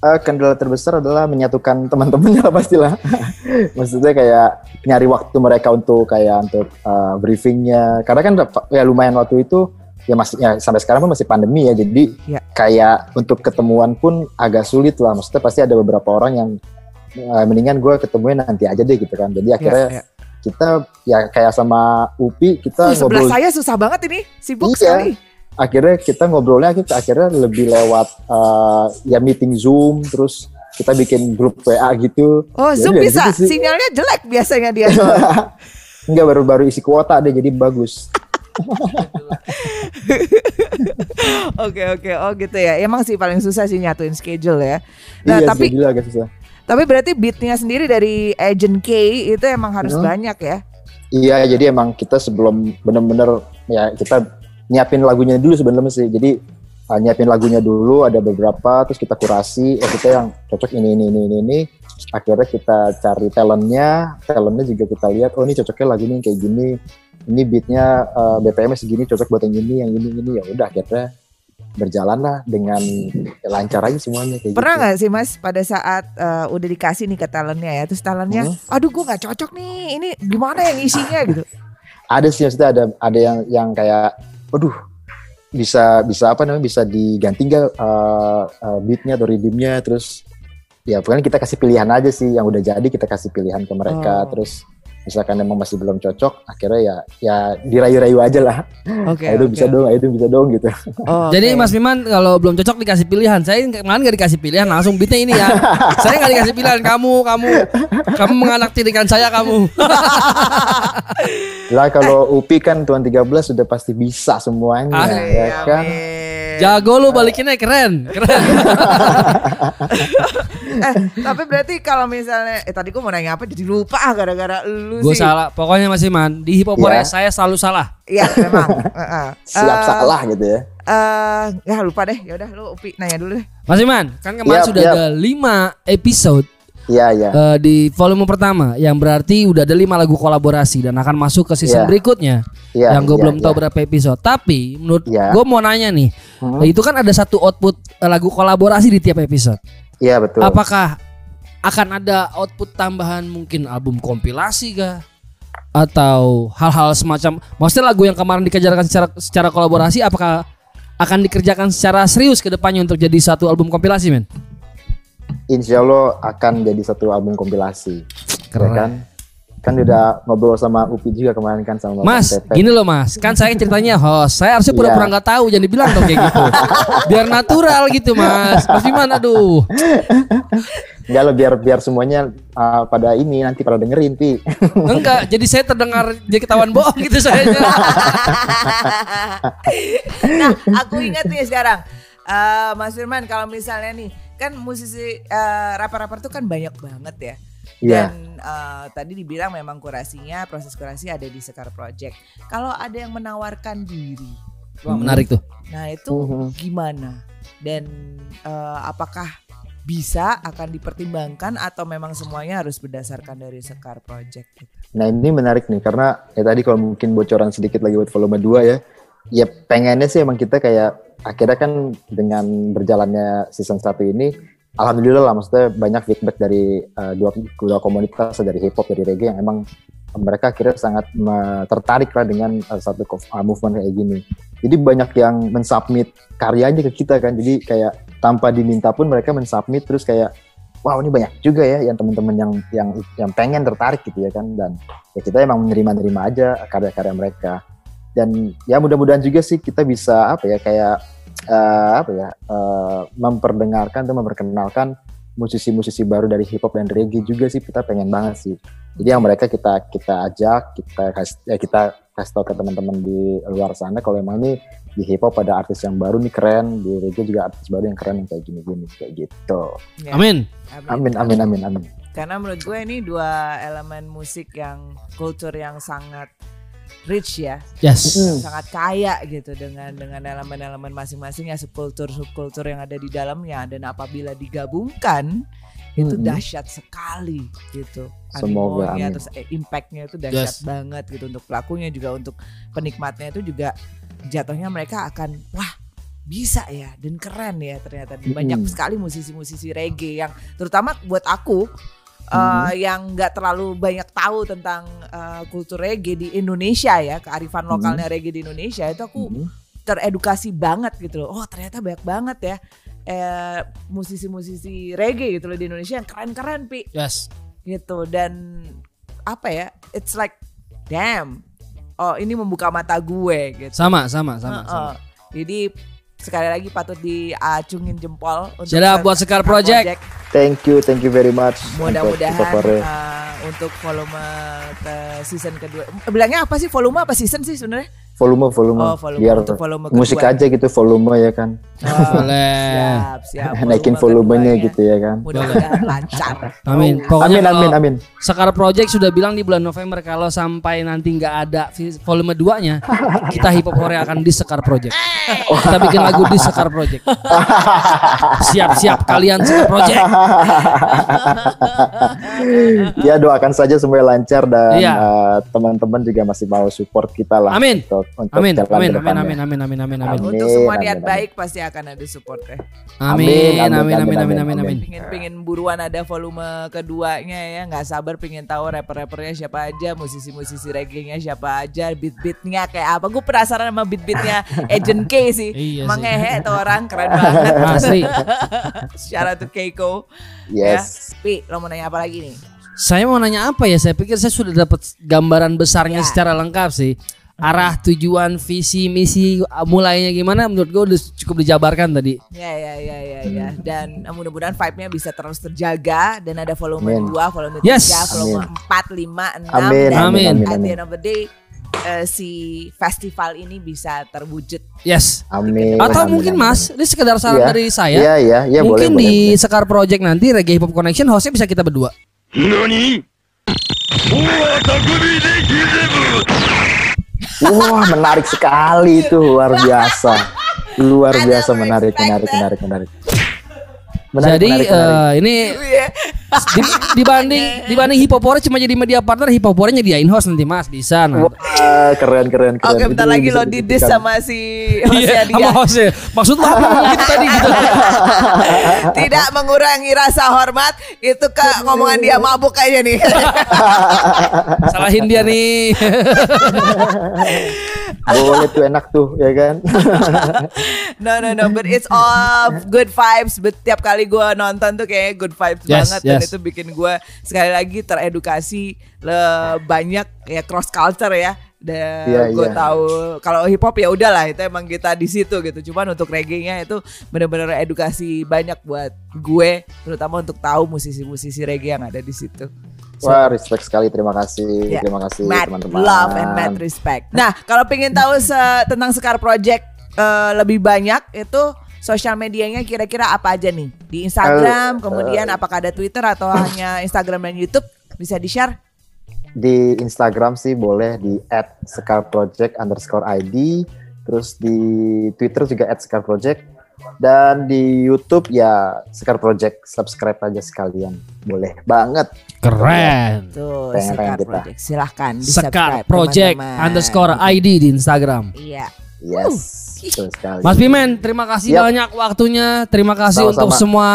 [SPEAKER 2] Eh, kendala terbesar adalah menyatukan teman-temannya lah pastilah. Maksudnya kayak nyari waktu mereka untuk kayak untuk eh, briefingnya. Karena kan ya lumayan waktu itu ya masih ya sampai sekarang pun masih pandemi ya. Jadi
[SPEAKER 1] Ya.
[SPEAKER 2] kayak untuk ketemuan pun agak sulit lah. Maksudnya pasti ada beberapa orang yang eh, mendingan gue ketemuin nanti aja deh gitu kan. Jadi akhirnya
[SPEAKER 1] Ya, ya.
[SPEAKER 2] kita ya kayak sama Upi
[SPEAKER 1] Uh,
[SPEAKER 2] kita
[SPEAKER 1] sebelah
[SPEAKER 2] ngobrol
[SPEAKER 1] saya susah banget ini, sibuk
[SPEAKER 2] Iya.
[SPEAKER 1] sekali.
[SPEAKER 2] Akhirnya kita ngobrolnya kita akhirnya lebih lewat eh, ya meeting Zoom terus kita bikin grup WA gitu.
[SPEAKER 1] Oh,
[SPEAKER 2] Ya
[SPEAKER 1] Zoom bisa.
[SPEAKER 2] sih.
[SPEAKER 1] Sinyalnya jelek biasanya dia.
[SPEAKER 2] Enggak baru-baru isi kuota deh jadi bagus.
[SPEAKER 1] Oke, oke. Oh, gitu ya. Emang sih paling susah sih nyatuin schedule ya. Nah,
[SPEAKER 2] iya
[SPEAKER 1] tapi
[SPEAKER 2] sih, agak susah.
[SPEAKER 1] tapi berarti beatnya sendiri dari Agent K itu emang harus
[SPEAKER 2] Hmm.
[SPEAKER 1] banyak ya.
[SPEAKER 2] Iya jadi emang kita sebelum bener-bener ya kita nyiapin lagunya dulu sebenarnya sih. Jadi uh, nyiapin lagunya dulu ada beberapa terus kita kurasi eh kita yang cocok ini ini ini ini, ini. akhirnya kita cari talentnya talentnya juga kita lihat oh ini cocoknya lagu ini kayak gini ini beatnya uh, BPM segini cocok buat yang ini yang ini ini ya udah akhirnya berjalan lah dengan lancar aja semuanya kayak
[SPEAKER 1] Pernah
[SPEAKER 2] gitu.
[SPEAKER 1] nggak sih Mas pada saat eh, udah dikasih nih ke talentnya ya, terus talentnya,
[SPEAKER 2] Hmm.
[SPEAKER 1] aduh gue nggak cocok nih, ini gimana yang isinya gitu?
[SPEAKER 2] ada sih maksudnya ada ada yang yang kayak waduh bisa bisa apa namanya bisa diganti nggak uh, uh, beatnya atau rhythmnya terus ya pokoknya kita kasih pilihan aja sih yang udah jadi kita kasih pilihan ke mereka
[SPEAKER 1] Oh.
[SPEAKER 2] terus misalkan emang masih belum cocok akhirnya ya ya dirayu-rayu aja lah
[SPEAKER 1] Oke.
[SPEAKER 2] ayo dong
[SPEAKER 1] oke.
[SPEAKER 2] bisa dong ayo dong bisa dong gitu
[SPEAKER 1] Oh,
[SPEAKER 3] Jadi. Mas Miman kalau belum cocok dikasih pilihan. Saya kemarin gak dikasih pilihan langsung beatnya ini ya. saya gak dikasih pilihan kamu kamu kamu menganaktirikan saya kamu.
[SPEAKER 2] lah kalau Upi kan tuan 13 sudah pasti bisa semuanya
[SPEAKER 3] Ah,
[SPEAKER 2] ya kan
[SPEAKER 1] Amin.
[SPEAKER 3] Jago lu balikinnya keren keren.
[SPEAKER 1] eh, tapi berarti kalau misalnya eh tadi gue mau nanya apa jadi lupa gara-gara lu
[SPEAKER 3] Gue
[SPEAKER 1] sih.
[SPEAKER 3] salah. Pokoknya Mas Iman di hip hop
[SPEAKER 2] Ya.
[SPEAKER 3] saya selalu salah.
[SPEAKER 1] Iya, memang. Heeh.
[SPEAKER 2] siap
[SPEAKER 1] Eh,
[SPEAKER 2] salah gitu ya
[SPEAKER 1] eh, ya lupa deh. Ya udah lu Upi nanya dulu deh.
[SPEAKER 3] Mas Iman, kan kemarin
[SPEAKER 2] Yap,
[SPEAKER 3] sudah
[SPEAKER 2] yap.
[SPEAKER 3] ada 5 episode
[SPEAKER 2] iya iya
[SPEAKER 3] eh, di volume pertama yang berarti udah ada 5 lagu kolaborasi dan akan masuk ke season
[SPEAKER 2] Iya.
[SPEAKER 3] berikutnya.
[SPEAKER 2] Iya,
[SPEAKER 3] yang gue
[SPEAKER 2] iya,
[SPEAKER 3] belum tahu
[SPEAKER 2] iya.
[SPEAKER 3] berapa episode. Tapi menurut
[SPEAKER 2] Iya.
[SPEAKER 3] gue mau nanya nih,
[SPEAKER 2] Hmm.
[SPEAKER 3] itu kan ada satu output eh, lagu kolaborasi di tiap episode.
[SPEAKER 2] iya betul
[SPEAKER 3] Apakah akan ada output tambahan mungkin album kompilasi kah? Atau hal-hal semacam maksudnya lagu yang kemarin dikerjakan secara secara kolaborasi apakah akan dikerjakan secara serius ke depannya untuk jadi satu album kompilasi men?
[SPEAKER 2] Insya Allah akan jadi satu album kompilasi
[SPEAKER 3] Keren.
[SPEAKER 2] ya kan kan udah ngobrol sama Upi juga kemarin kan sama
[SPEAKER 3] Mas,
[SPEAKER 2] Pepe.
[SPEAKER 3] gini loh mas, kan saya ceritanya host, saya harusnya pura-pura
[SPEAKER 2] Iya.
[SPEAKER 3] nggak tahu, jangan dibilang dong kayak gitu, biar natural gitu mas. Mas gimana aduh?
[SPEAKER 2] Enggak loh biar biar semuanya uh, pada ini nanti pada dengerin pi
[SPEAKER 3] Enggak, jadi saya terdengar jadi ketahuan bohong gitu saya.
[SPEAKER 1] nah, aku ingat nih sekarang. Eh, Mas Firman kalau misalnya nih kan musisi eh, rapper-rapper tuh kan banyak banget ya.
[SPEAKER 2] Iya.
[SPEAKER 1] Dan eh, tadi dibilang memang kurasinya proses kurasi ada di Sekar Project. Kalau ada yang menawarkan diri,
[SPEAKER 3] Wah, menarik tuh.
[SPEAKER 1] nah itu
[SPEAKER 2] Mhm.
[SPEAKER 1] gimana? Dan eh, apakah bisa akan dipertimbangkan atau memang semuanya harus berdasarkan dari Sekar Project? Gitu?
[SPEAKER 2] Nah ini menarik nih karena ya tadi kalau mungkin bocoran sedikit lagi buat volume 2 ya. Ya pengennya sih emang kita kayak akhirnya kan dengan berjalannya season 1 ini alhamdulillah lah maksudnya banyak feedback dari uh, dua dua komunitas dari hip hop dari reggae yang emang mereka akhirnya sangat tertarik lah dengan uh, satu uh, movement kayak gini. Jadi banyak yang mensubmit karyanya ke kita kan. Jadi kayak tanpa diminta pun mereka mensubmit terus kayak wow ini banyak juga ya yang teman-teman yang yang yang pengen tertarik gitu ya kan dan ya kita emang menerima-nerima aja karya-karya mereka dan ya mudah-mudahan juga sih kita bisa apa ya kayak eh, apa ya eh, memperdengarkan atau memperkenalkan musisi-musisi baru dari hip hop dan reggae juga sih. Kita pengen banget sih. Jadi yang mereka kita kita ajak kita kasih ya kita kasih tahu ke teman-teman di luar sana kalau emang ini di hip hop ada artis yang baru nih keren di reggae juga artis baru yang keren yang kayak gini-gini kayak gitu.
[SPEAKER 1] Ya,
[SPEAKER 3] Amin.
[SPEAKER 2] amin amin amin amin.
[SPEAKER 1] Karena menurut gue ini dua elemen musik yang kultur yang sangat rich ya,
[SPEAKER 3] Yes.
[SPEAKER 2] Hmm.
[SPEAKER 1] sangat kaya gitu dengan dengan elemen-elemen masing-masing ya subkultur subkultur yang ada di dalamnya dan apabila digabungkan itu
[SPEAKER 2] Mhm.
[SPEAKER 1] dahsyat sekali gitu.
[SPEAKER 2] Semoga,
[SPEAKER 1] Animonya, terus eh, impactnya itu dahsyat
[SPEAKER 3] Yes.
[SPEAKER 1] banget gitu untuk pelakunya juga untuk penikmatnya itu juga jatuhnya mereka akan wah bisa ya dan keren ya ternyata banyak sekali musisi-musisi reggae yang terutama buat aku uh,
[SPEAKER 2] Mhm.
[SPEAKER 1] yang nggak terlalu banyak tahu tentang uh, kultur reggae di Indonesia ya kearifan
[SPEAKER 2] Mhm.
[SPEAKER 1] lokalnya reggae di Indonesia itu aku
[SPEAKER 2] Mhm.
[SPEAKER 1] teredukasi banget gitu loh oh ternyata banyak banget ya eh, musisi-musisi reggae gitu loh di Indonesia yang keren-keren pi
[SPEAKER 3] Yes.
[SPEAKER 1] gitu dan apa ya it's like damn oh ini membuka mata gue gitu
[SPEAKER 3] Sama, sama, sama.
[SPEAKER 1] Heeh.
[SPEAKER 3] sama.
[SPEAKER 1] jadi sekali lagi patut diacungin jempol untuk
[SPEAKER 3] Shout out buat Sekar Project.
[SPEAKER 2] Thank you, thank you very much.
[SPEAKER 1] Mudah-mudahan uh, untuk volume ke season kedua. Bilangnya apa sih volume apa season sih sebenarnya?
[SPEAKER 2] Volume, volume,
[SPEAKER 1] Oh, volume.
[SPEAKER 2] biar
[SPEAKER 1] volume kedua.
[SPEAKER 2] musik aja gitu volume ya kan,
[SPEAKER 1] Oh,
[SPEAKER 3] Boleh.
[SPEAKER 1] siap, siap.
[SPEAKER 2] naikin
[SPEAKER 1] Volume
[SPEAKER 2] volumenya
[SPEAKER 1] keduanya.
[SPEAKER 2] gitu ya kan.
[SPEAKER 1] Mudah-mudahan lancar.
[SPEAKER 3] Amin.
[SPEAKER 1] Oh.
[SPEAKER 3] Pokoknya
[SPEAKER 2] Amin, amin, amin.
[SPEAKER 3] Sekar Project sudah bilang di bulan November kalau sampai nanti nggak ada volume 2-nya, kita hip hop Korea akan di Sekar Project. Kita bikin lagu di Sekar Project. Siap-siap kalian Sekar Project.
[SPEAKER 2] ya doakan saja semuanya lancar dan
[SPEAKER 3] Iya.
[SPEAKER 2] uh, teman-teman juga masih mau support kita lah.
[SPEAKER 3] Amin.
[SPEAKER 2] Untuk,
[SPEAKER 3] Amin.
[SPEAKER 2] jalan
[SPEAKER 3] Amin. Amin. Amin. Amin. Amin. Amin. Amin.
[SPEAKER 2] Amin.
[SPEAKER 1] Untuk semua
[SPEAKER 2] amin,
[SPEAKER 1] niat
[SPEAKER 2] amin.
[SPEAKER 1] baik pasti akan ada support ya.
[SPEAKER 3] Amin.
[SPEAKER 2] Amin,
[SPEAKER 3] Amin.
[SPEAKER 2] amin,
[SPEAKER 3] Amin. Amin.
[SPEAKER 2] amin,
[SPEAKER 3] Amin. Amin.
[SPEAKER 1] Pingin pingin buruan ada volume keduanya ya, nggak sabar pingin tahu rapper-rappernya siapa aja, musisi-musisi reggae-nya siapa aja, beat-beatnya kayak apa. Gue penasaran sama beat-beatnya Agent K sih.
[SPEAKER 3] Iya
[SPEAKER 1] Emang
[SPEAKER 3] sih.
[SPEAKER 1] ngehe tuh orang keren banget.
[SPEAKER 3] Asli.
[SPEAKER 1] Out to Keiko.
[SPEAKER 2] Yes.
[SPEAKER 1] Ya. Pi, lo mau nanya apa lagi nih?
[SPEAKER 3] Saya mau nanya apa ya? Saya pikir saya sudah dapat gambaran besarnya
[SPEAKER 1] Ya.
[SPEAKER 3] secara lengkap sih. Arah tujuan visi misi uh, mulainya gimana menurut gue udah cukup dijabarkan tadi.
[SPEAKER 1] Ya ya ya ya ya dan eh, mudah-mudahan vibe-nya bisa terus terjaga dan ada volume
[SPEAKER 2] Amin.
[SPEAKER 1] 2, volume 3,
[SPEAKER 3] Yes.
[SPEAKER 1] volume
[SPEAKER 2] Amin.
[SPEAKER 1] 4, 5, 6
[SPEAKER 2] Amin,
[SPEAKER 1] dan
[SPEAKER 3] amin,
[SPEAKER 1] at the end of the day eh, si festival ini bisa terwujud.
[SPEAKER 3] Yes.
[SPEAKER 2] Amin.
[SPEAKER 3] Atau
[SPEAKER 2] amin,
[SPEAKER 3] mungkin
[SPEAKER 2] amin.
[SPEAKER 3] Mas, ini sekedar saran
[SPEAKER 2] Iya.
[SPEAKER 3] dari saya.
[SPEAKER 2] Iya, iya, iya boleh,
[SPEAKER 3] mungkin
[SPEAKER 2] boleh,
[SPEAKER 3] di
[SPEAKER 2] boleh.
[SPEAKER 3] Sekar Project nanti Reggae Hip Hop Connection hostnya bisa kita berdua.
[SPEAKER 2] Wah, menarik sekali itu, luar biasa. Luar biasa menarik, menarik, menarik, menarik. Menarik,
[SPEAKER 3] Jadi
[SPEAKER 2] menarik, menarik.
[SPEAKER 3] eh, ini di- dibanding dibanding Hip Hop Warrior cuma jadi media partner Hip Hop Warrior nyediain host nanti Mas bisa nah.
[SPEAKER 2] Wah, keren, keren, keren.
[SPEAKER 1] Oke, bentar
[SPEAKER 2] Itu
[SPEAKER 1] lagi lo didis sama si hostnya
[SPEAKER 3] Iya,
[SPEAKER 1] dia.
[SPEAKER 3] sama hostnya. Maksud lu apa gitu tadi gitu.
[SPEAKER 1] Tidak mengurangi rasa hormat itu ke ngomongan dia mabuk kayaknya nih.
[SPEAKER 3] Salahin dia nih.
[SPEAKER 2] Boleh tuh enak tuh, ya kan?
[SPEAKER 1] no no no, but it's all good vibes. But tiap kali gue nonton tuh kayak good vibes
[SPEAKER 3] Yes,
[SPEAKER 1] banget dan
[SPEAKER 3] yes.
[SPEAKER 1] itu bikin gue sekali lagi teredukasi le banyak ya cross culture ya. Dan
[SPEAKER 2] Iya,
[SPEAKER 1] gue
[SPEAKER 2] iya.
[SPEAKER 1] tahu kalau hip hop ya udahlah itu emang kita di situ gitu. Cuman untuk reggae-nya itu bener-bener edukasi banyak buat gue, terutama untuk tahu musisi-musisi reggae yang ada di situ.
[SPEAKER 2] Wah, respect sekali. Terima kasih,
[SPEAKER 1] Ya,
[SPEAKER 2] terima kasih teman-teman.
[SPEAKER 1] love and mad respect. Nah, kalau pengen tahu se- tentang Sekar Project eh, lebih banyak itu sosial medianya kira-kira apa aja nih? Di Instagram,
[SPEAKER 2] Eh,
[SPEAKER 1] kemudian apakah ada Twitter atau hanya Instagram dan YouTube? Bisa di-share?
[SPEAKER 2] Di Instagram sih boleh di @sekarproject underscore ID, terus di Twitter juga @sekarproject dan di YouTube ya Sekar Project subscribe aja sekalian boleh banget.
[SPEAKER 3] Keren.
[SPEAKER 1] Tuh,
[SPEAKER 2] Pengen-
[SPEAKER 1] Sekar
[SPEAKER 2] kita.
[SPEAKER 1] Project. Silahkan
[SPEAKER 3] Sekar
[SPEAKER 1] di-subscribe,
[SPEAKER 3] Project
[SPEAKER 1] teman-teman.
[SPEAKER 3] underscore ID di Instagram.
[SPEAKER 1] Iya.
[SPEAKER 2] Yes, betul sekali.
[SPEAKER 3] Mas Pimen, terima kasih
[SPEAKER 2] Yap.
[SPEAKER 3] banyak waktunya. Terima kasih
[SPEAKER 2] Sama-sama.
[SPEAKER 3] untuk semua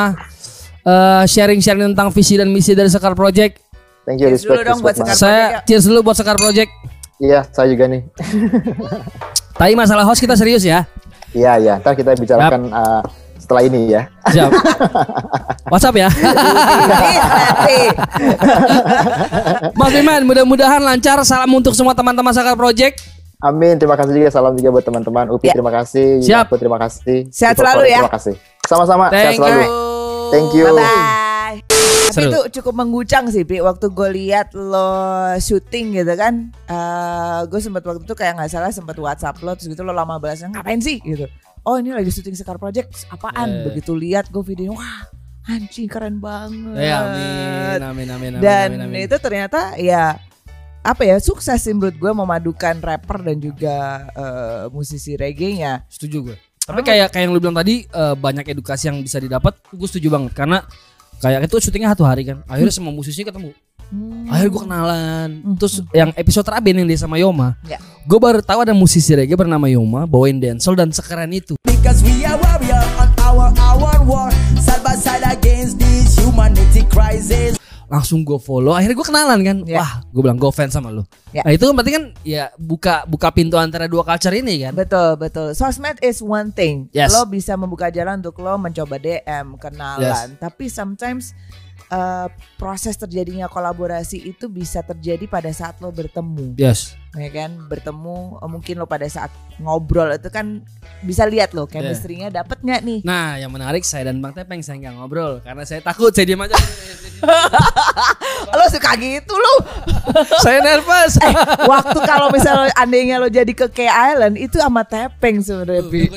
[SPEAKER 3] eh, sharing-sharing tentang visi dan misi dari Sekar Project.
[SPEAKER 2] Thank you,
[SPEAKER 1] Cheers dulu
[SPEAKER 2] respect,
[SPEAKER 1] dong buat
[SPEAKER 2] respect.
[SPEAKER 1] Sekar.
[SPEAKER 3] Saya
[SPEAKER 1] Project, ya.
[SPEAKER 3] cheers dulu buat Sekar Project.
[SPEAKER 2] Iya, saya juga nih.
[SPEAKER 3] Tapi masalah host kita serius ya.
[SPEAKER 2] Iya, iya. Ntar kita bicarakan uh, setelah ini ya.
[SPEAKER 3] Siap. WhatsApp ya.
[SPEAKER 1] Nanti.
[SPEAKER 3] Mas Pimen, mudah-mudahan lancar. Salam untuk semua teman-teman Sekar Project.
[SPEAKER 2] Amin. Terima kasih juga. Salam juga buat teman-teman. Upi,
[SPEAKER 1] Ya.
[SPEAKER 2] terima kasih.
[SPEAKER 3] Siap.
[SPEAKER 2] Aku terima kasih.
[SPEAKER 1] Sehat selalu ya.
[SPEAKER 2] Terima kasih. Sama-sama. Sehat selalu.
[SPEAKER 3] you.
[SPEAKER 2] Thank you.
[SPEAKER 1] Bye bye. Tapi
[SPEAKER 3] Seru.
[SPEAKER 1] itu cukup mengguncang sih, Pi. Waktu gue lihat lo syuting gitu kan, eh gue sempat waktu itu kayak nggak salah sempat WhatsApp lo, terus gitu lo lama balasnya ngapain sih gitu. Oh ini lagi syuting Sekar Project, apaan?
[SPEAKER 3] Eh.
[SPEAKER 1] Begitu lihat gue videonya, wah anjing keren banget.
[SPEAKER 3] Ya, amin, amin, amin, amin,
[SPEAKER 1] Dan
[SPEAKER 3] amin, amin.
[SPEAKER 1] itu ternyata ya apa ya sukses sih menurut gue memadukan rapper dan juga eh, musisi reggae-nya.
[SPEAKER 3] setuju gue. Tapi kayak kayak yang lu bilang tadi eh, banyak edukasi yang bisa didapat, gue setuju banget karena kayak itu syutingnya satu hari kan. Akhirnya semua musisi ketemu.
[SPEAKER 1] Hmm.
[SPEAKER 3] Akhirnya gue kenalan. Terus yang episode terakhir yang dia sama Yoma,
[SPEAKER 1] Ya.
[SPEAKER 3] gue baru tahu ada musisi reggae bernama Yoma bawain dancehall dan sekeren itu.
[SPEAKER 4] Because we are warrior on our our war, side by side against this humanity crisis.
[SPEAKER 3] Langsung gue follow. Akhirnya gue kenalan kan.
[SPEAKER 1] Ya.
[SPEAKER 3] Wah, gue bilang gue fans sama lu.
[SPEAKER 1] Ya.
[SPEAKER 3] Nah itu kan berarti kan ya buka buka pintu antara dua culture ini kan.
[SPEAKER 1] Betul betul. Sosmed is one thing.
[SPEAKER 3] Yes.
[SPEAKER 1] Lo bisa membuka jalan untuk lo mencoba DM, kenalan. Tapi sometimes uh, proses terjadinya kolaborasi itu bisa terjadi pada saat lo bertemu,
[SPEAKER 3] Yes.
[SPEAKER 1] ya kan? Bertemu, eh, mungkin lo pada saat ngobrol itu kan bisa lihat lo chemistry-nya dapet nggak nih?
[SPEAKER 3] Nah, yang menarik saya dan Bang Tepeng saya nggak ngobrol karena saya takut saya diam aja.
[SPEAKER 1] lo suka gitu lo.
[SPEAKER 3] saya nervous.
[SPEAKER 1] eh, waktu kalau misalnya andainya lo jadi ke K Island itu sama Tepeng sebenarnya. Pi.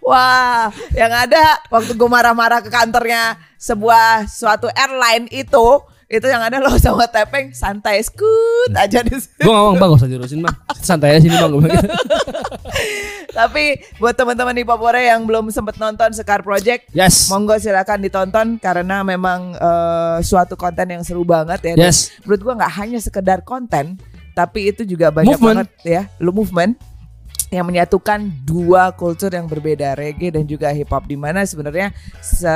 [SPEAKER 1] Wah, yang ada waktu gue marah-marah ke kantornya sebuah suatu airline itu, itu yang ada lo sama Tepeng santai skut aja di situ.
[SPEAKER 3] Gue ngomong bang, gak usah diurusin bang. Santai aja sini bang.
[SPEAKER 1] Tapi buat teman-teman di Papua yang belum sempat nonton Sekar Project,
[SPEAKER 3] Yes.
[SPEAKER 1] monggo silakan ditonton karena memang eh, suatu konten yang seru banget ya. Dan
[SPEAKER 3] Yes.
[SPEAKER 1] Menurut gua nggak hanya sekedar konten, tapi itu juga banyak
[SPEAKER 3] Movement.
[SPEAKER 1] banget ya, lu movement yang menyatukan dua kultur yang berbeda reggae dan juga hip hop di mana sebenarnya se-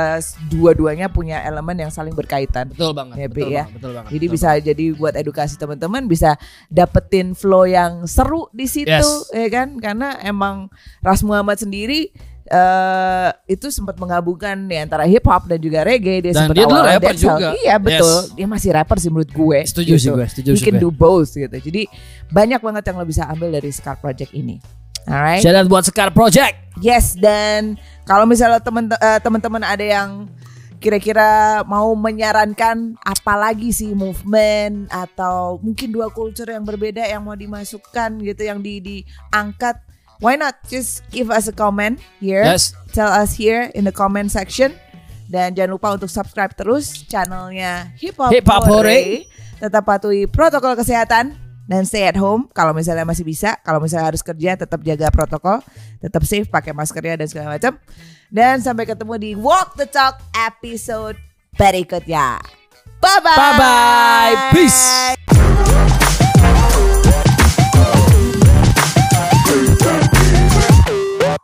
[SPEAKER 1] dua-duanya punya elemen yang saling berkaitan.
[SPEAKER 3] Betul banget.
[SPEAKER 1] Ya, Pi,
[SPEAKER 3] betul
[SPEAKER 1] ya.
[SPEAKER 3] banget, betul banget.
[SPEAKER 1] Jadi
[SPEAKER 3] betul
[SPEAKER 1] bisa jadi buat edukasi teman-teman bisa dapetin flow yang seru di situ
[SPEAKER 3] Yes.
[SPEAKER 1] ya kan karena emang Ras Muhammad sendiri eh itu sempat menggabungkan di antara hip hop dan juga reggae dia
[SPEAKER 3] Dan
[SPEAKER 1] sempat
[SPEAKER 3] dia dulu
[SPEAKER 1] awalnya
[SPEAKER 3] rapper
[SPEAKER 1] dancehall.
[SPEAKER 3] juga.
[SPEAKER 1] Iya betul.
[SPEAKER 3] Yes.
[SPEAKER 1] Dia masih rapper sih menurut gue.
[SPEAKER 3] Setuju sih gue, setuju
[SPEAKER 1] He
[SPEAKER 3] sih
[SPEAKER 1] can
[SPEAKER 3] gue.
[SPEAKER 1] do both gitu. Jadi banyak banget yang lo bisa ambil dari Scar Project ini. Alright.
[SPEAKER 3] Shout out buat Sekar Project.
[SPEAKER 1] Yes dan kalau misalnya temen eh, teman-teman ada yang kira-kira mau menyarankan apa lagi sih movement atau mungkin dua culture yang berbeda yang mau dimasukkan gitu yang di diangkat why not just give us a comment here
[SPEAKER 3] Yes.
[SPEAKER 1] tell us here in the comment section dan jangan lupa untuk subscribe terus channelnya Hip Hop,
[SPEAKER 3] Hip Hop Hore.
[SPEAKER 1] tetap patuhi protokol kesehatan dan stay at home kalau misalnya masih bisa kalau misalnya harus kerja tetap jaga protokol tetap safe pakai maskernya dan segala macam dan sampai ketemu di Walk the Talk episode berikutnya bye bye
[SPEAKER 3] Bye bye. Peace.